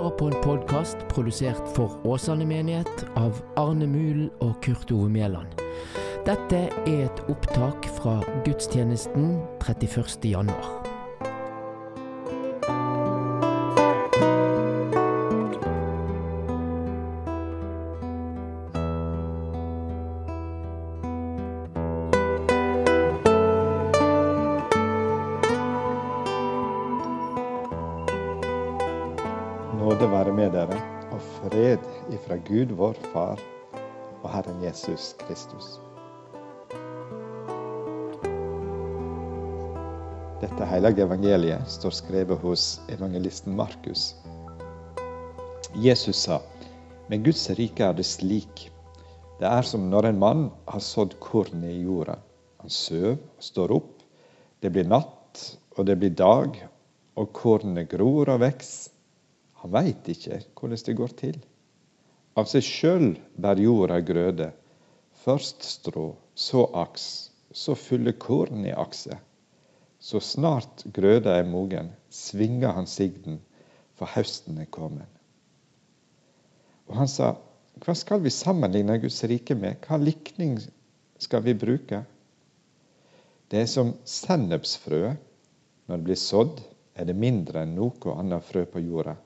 Hører på en podkast produsert for Åsane menighet av Arne Mul og Kurt Ove Mæland. Dette er et opptak fra gudstjenesten 31. januar. Vår Far og Herren Jesus Kristus. Dette hellige evangeliet står skrevet hos evangelisten Markus. Jesus sa, med Guds rike er det slik. Det er som når en mann har sådd korn i jorda. Han søv og står opp. Det blir natt, og det blir dag, og kornet gror og veks. Han veit ikke hvordan det går til. Av seg sjøl bærer jorda grøde. Først strå, så aks, så fyller korn i akset. Så snart grøda er mogen, svinger han sigden, for høsten er kommet. Og han sa, hva skal vi sammenligne Guds rike med? Hva likning skal vi bruke? Det er som sennepsfrø. Når det blir sådd, er det mindre enn noe annet frø på jorda.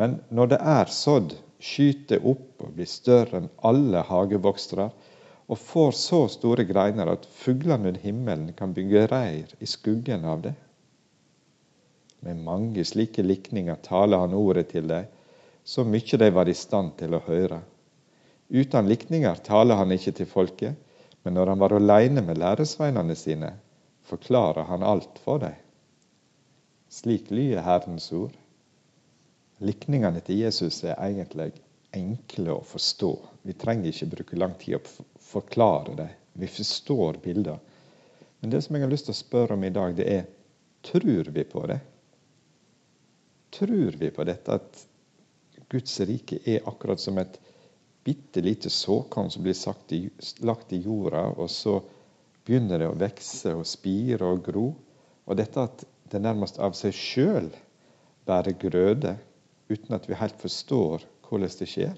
Men når det er sådd, skyter opp og blir større enn alle hagevokstere, og får så store greiner at fuglene under himmelen kan bygge reir i skuggen av det. Med mange slike likninger taler han ordet til dem, så mye de var i stand til å høre. Uten likninger taler han ikke til folket, men når han var alene med læresveinene sine, forklarer han alt for dem. Slik lyder Herrens ord. Likningene til Jesus er egentlig enkle å forstå. Vi trenger ikke bruke lang tid å forklare det. Vi forstår bilder. Men det som jeg har lyst til å spørre om i dag, det er tror vi på det? Tror vi på dette at Guds rike er akkurat som et bitte lite såkorn som blir i, lagt i jorda, og så begynner det å vokse og spire og gro? Og dette at det nærmest av seg sjøl bærer grøde uten at vi helt forstår hvordan det skjer?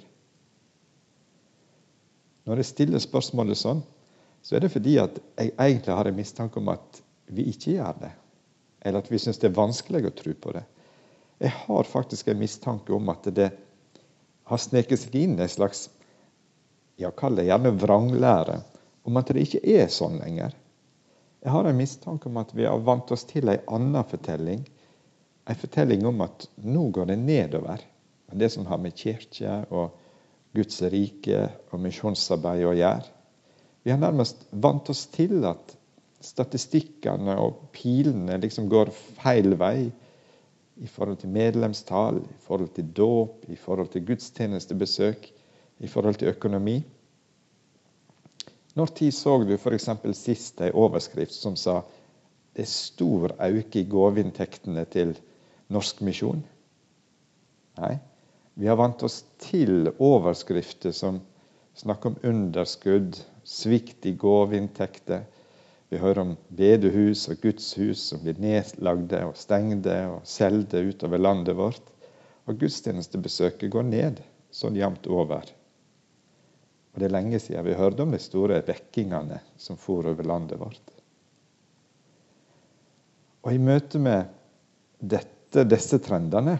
Når jeg stiller spørsmålet sånn, så er det fordi at jeg egentlig har en mistanke om at vi ikke gjør det. Eller at vi syns det er vanskelig å tro på det. Jeg har faktisk en mistanke om at det har sneket seg inn en slags ja, kall det gjerne vranglære om at det ikke er sånn lenger. Jeg har en mistanke om at vi har vant oss til en annen fortelling en fortelling om at nå går det nedover. Det som har med kirke og Guds rike og misjonsarbeid å gjøre. Vi har nærmest vant oss til at statistikkene og pilene liksom går feil vei i forhold til medlemstall, i forhold til dåp, i forhold til gudstjenestebesøk, i forhold til økonomi. Når tid så du f.eks. sist ei overskrift som sa det er stor økning i gaveinntektene til norsk misjon? Nei. Vi har vant oss til overskrifter som snakker om underskudd, svikt i gaveinntekter. Vi hører om bedehus og gudshus som blir nedlagde og stengte og solgte utover landet vårt. Og gudstjenestebesøket går ned sånn jevnt over. Og Det er lenge siden vi hørte om de store vekkingene som for over landet vårt. Og I møte med dette etter disse trendene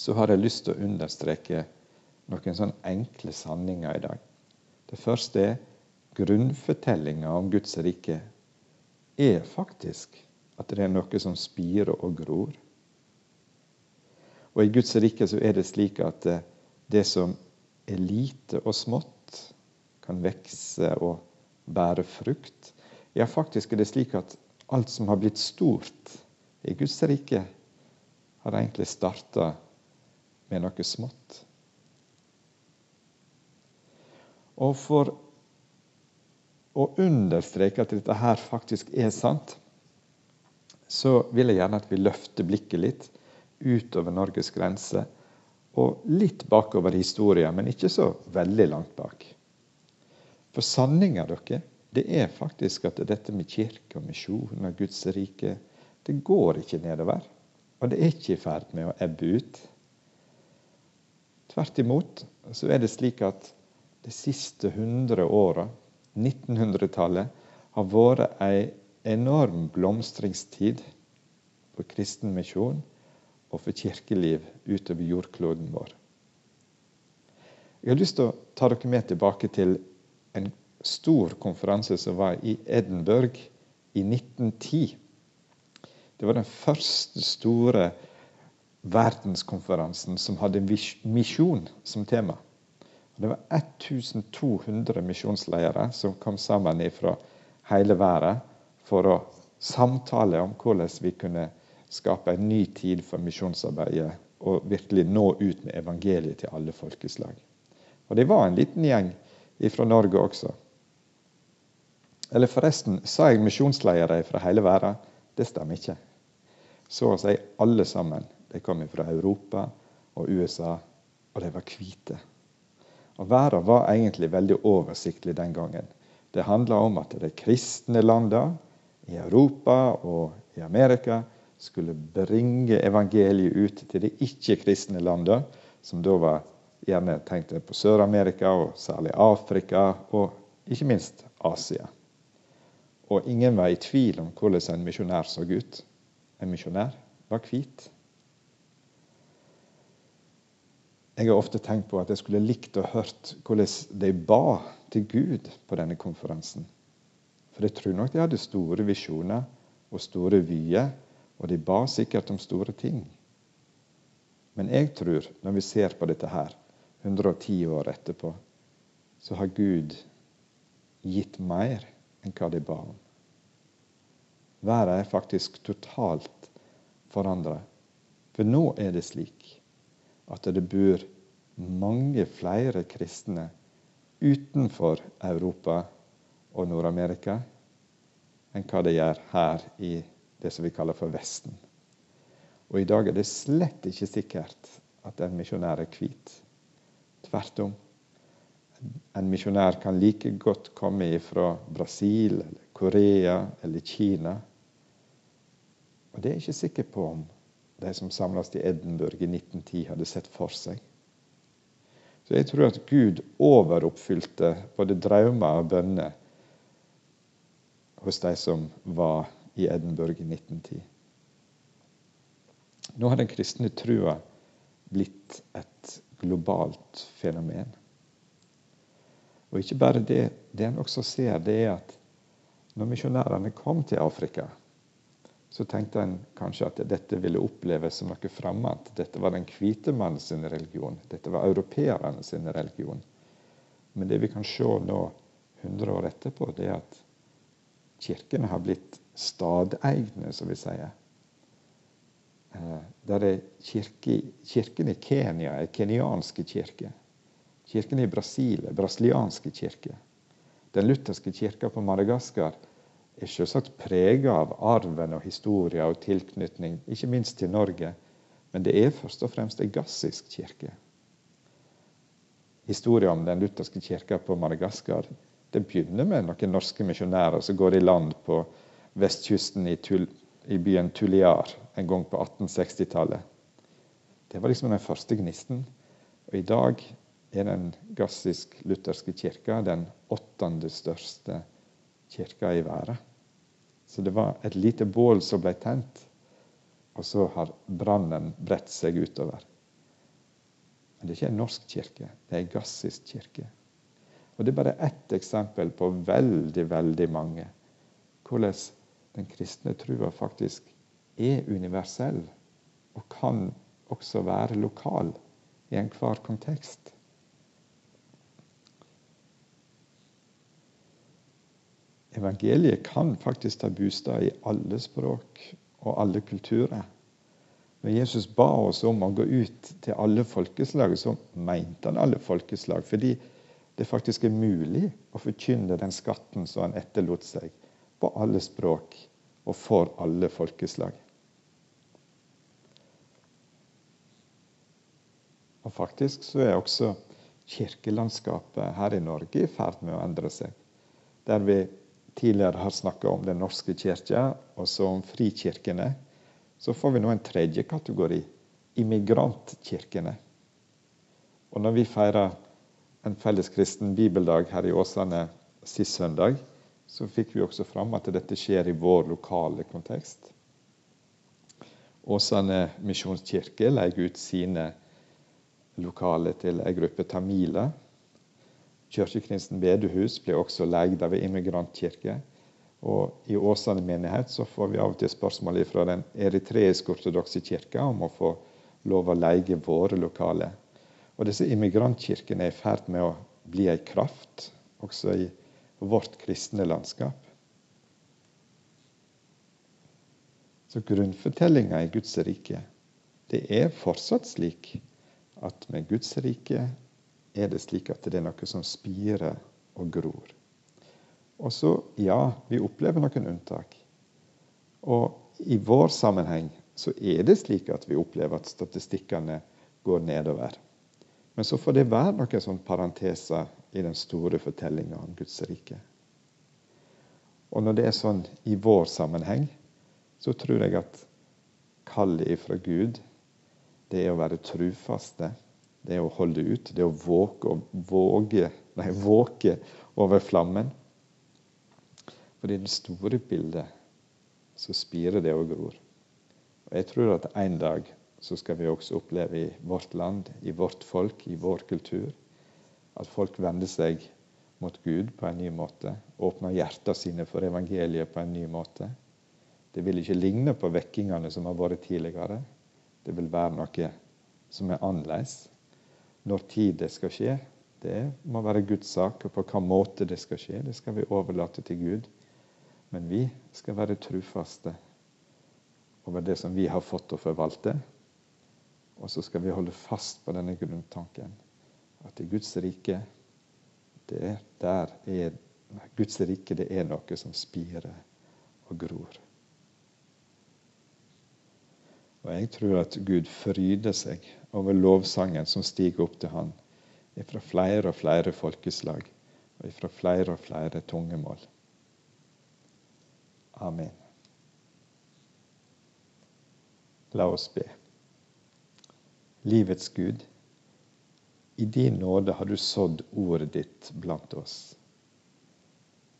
så har jeg lyst til å understreke noen sånne enkle sanninger i dag. Det første er grunnfortellinga om Guds rike er faktisk at det er noe som spirer og gror. Og I Guds rike så er det slik at eh, det som er lite og smått, kan vokse og bære frukt. Ja, faktisk er det slik at alt som har blitt stort, i Guds rike har egentlig starta med noe smått. Og for å understreke at dette her faktisk er sant, så vil jeg gjerne at vi løfter blikket litt utover Norges grenser og litt bakover historien, men ikke så veldig langt bak. For sanninga dere, det er faktisk at dette med kirke og misjon og Guds rike det går ikke nedover. Og det er ikke i ferd med å ebbe ut. Tvert imot så er det slik at de siste 100 åra, 1900-tallet, har vært ei enorm blomstringstid for kristen misjon og for kirkeliv utover jordkloden vår. Jeg har lyst til å ta dere med tilbake til en stor konferanse som var i Edinburgh i 1910. Det var den første store verdenskonferansen som hadde misjon som tema. Det var 1200 misjonsledere som kom sammen fra hele verden for å samtale om hvordan vi kunne skape en ny tid for misjonsarbeidet og virkelig nå ut med evangeliet til alle folkeslag. Og det var en liten gjeng fra Norge også. Eller forresten, sa jeg misjonsledere fra hele verden? Det stemmer ikke. Så å si alle sammen. De kom fra Europa og USA, og de var hvite. Og Verden var egentlig veldig oversiktlig den gangen. Det handla om at de kristne landene i Europa og i Amerika skulle bringe evangeliet ut til de ikke-kristne landene, som da var gjerne tenkte på Sør-Amerika, og særlig Afrika, og ikke minst Asia. Og ingen var i tvil om hvordan en misjonær så ut. En misjonær var hvit. Jeg har ofte tenkt på at jeg skulle likt å hørt hvordan de ba til Gud på denne konferansen. For jeg tror nok de hadde store visjoner og store vyer, og de ba sikkert om store ting. Men jeg tror, når vi ser på dette her, 110 år etterpå, så har Gud gitt mer enn hva de ba om. Verden er faktisk totalt forandra. For nå er det slik at det bor mange flere kristne utenfor Europa og Nord-Amerika enn hva det gjør her i det som vi kaller for Vesten. Og i dag er det slett ikke sikkert at en misjonær er hvit. Tvert om. En misjonær kan like godt komme fra Brasil, Korea eller Kina. Og det er jeg ikke sikker på om de som samles i Edinburgh i 1910, hadde sett for seg. Så jeg tror at Gud overoppfylte både drømmer og bønner hos de som var i Edinburgh i 1910. Nå har den kristne trua blitt et globalt fenomen. Og ikke bare det. Det en også ser, det er at når misjonærene kom til Afrika, så tenkte en kanskje at dette ville oppleves som noe fremmed. Dette var den hvite mannen sin religion. Dette var europeerne sin religion. Men det vi kan se nå, 100 år etterpå, det er at kirkene har blitt stadegne, som vi sier. Eh, der er kirke, Kirken i Kenya er kenyanske kirke. Kirken i Brasil er brasilianske kirke. Den lutherske kirka på Madagaskar er selvsagt prega av arven og historia og tilknytning, ikke minst til Norge, men det er først og fremst en gassisk kirke. Historia om den lutherske kirka på Madagaskar det begynner med noen norske misjonærer som går i land på vestkysten i, Tul i byen Tuliar en gang på 1860-tallet. Det var liksom den første gnisten. Og i dag er den gassisk-lutherske kirka den åttende største kirka i verden. Så det var et lite bål som ble tent, og så har brannen bredt seg utover. Men det er ikke en norsk kirke, det er en gassisk kirke. Og Det er bare ett eksempel på veldig, veldig mange. Hvordan den kristne trua faktisk er universell og kan også være lokal i enhver kontekst. Evangeliet kan faktisk ta bostad i alle språk og alle kulturer. Når Jesus ba oss om å gå ut til alle folkeslag, så mente han alle folkeslag. Fordi det faktisk er mulig å forkynne den skatten som han etterlot seg, på alle språk og for alle folkeslag. Og faktisk så er også kirkelandskapet her i Norge i ferd med å endre seg. Der vi tidligere har snakka om Den norske kirke, og så om frikirkene, Så får vi nå en tredje kategori immigrantkirkene. Og når vi feirer en felles kristen bibeldag her i Åsane sist søndag, så fikk vi også fram at dette skjer i vår lokale kontekst. Åsane misjonskirke leier ut sine lokaler til ei gruppe tamiler. Kirkekrinsen bedehus ble også leid av en immigrantkirke. Og I Åsane menighet så får vi av og til spørsmål fra den eritreisk-ortodokse kirka om å få lov å leie våre lokaler. Og disse immigrantkirkene er i ferd med å bli ei kraft også i vårt kristne landskap. Så grunnfortellinga i Guds rike, det er fortsatt slik at med Guds rike er det slik at det er noe som spirer og gror. Og så, ja, vi opplever noen unntak. Og i vår sammenheng så er det slik at vi opplever at statistikkene går nedover. Men så får det være noen sånn parenteser i den store fortellinga om Guds rike. Og når det er sånn i vår sammenheng, så tror jeg at kallet ifra Gud, det er å være trufaste. Det å holde ut, det å våke, våge, nei, våke over flammen. For i det store bildet så spirer det og gror. Og Jeg tror at en dag så skal vi også oppleve i vårt land, i vårt folk, i vår kultur, at folk vender seg mot Gud på en ny måte. Åpner hjertene sine for evangeliet på en ny måte. Det vil ikke ligne på vekkingene som har vært tidligere. Det vil være noe som er annerledes. Når tid det skal skje, det må være Guds sak. Og på hvilken måte det skal skje, det skal vi overlate til Gud. Men vi skal være trufaste over det som vi har fått å forvalte. Og så skal vi holde fast på denne grunntanken at i Guds rike det der er Guds rike det er noe som spirer og gror. Og jeg tror at Gud fryder seg over lovsangen som stiger opp til Han fra flere og flere folkeslag og fra flere og flere tungemål. Amen. La oss be. Livets Gud, i din nåde har du sådd ordet ditt blant oss.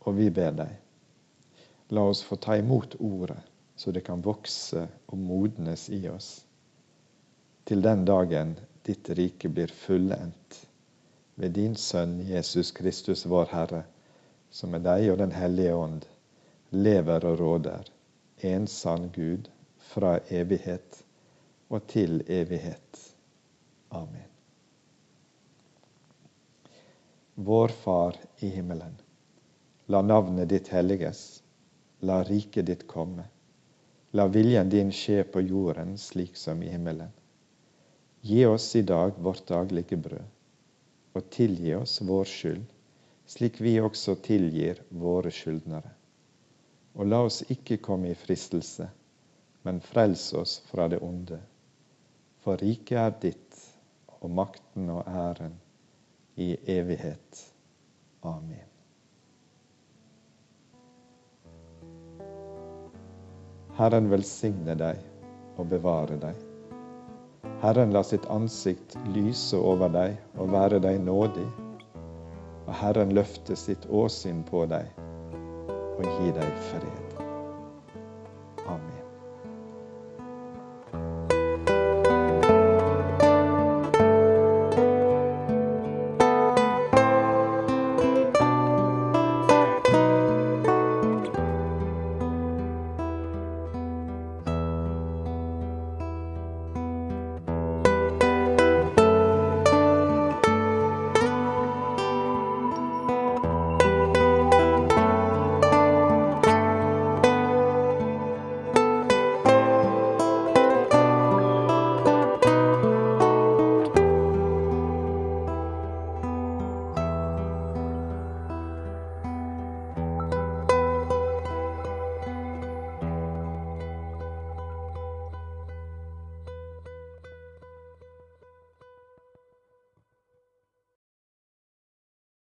Og vi ber deg, la oss få ta imot ordet, så det kan vokse og modnes i oss. Til den dagen ditt rike blir fullendt ved din Sønn Jesus Kristus, vår Herre, som med deg og Den hellige ånd lever og råder, en sann Gud, fra evighet og til evighet. Amen. Vår Far i himmelen. La navnet ditt helliges. La riket ditt komme. La viljen din skje på jorden slik som i himmelen. Gi oss i dag vårt daglige brød, og tilgi oss vår skyld, slik vi også tilgir våre skyldnere. Og la oss ikke komme i fristelse, men frels oss fra det onde. For riket er ditt, og makten og æren i evighet. Amen. Herren velsigne deg og bevare deg. Herren la sitt ansikt lyse over deg og være deg nådig. Og Herren løfte sitt åsyn på deg og gi deg fred. Amen.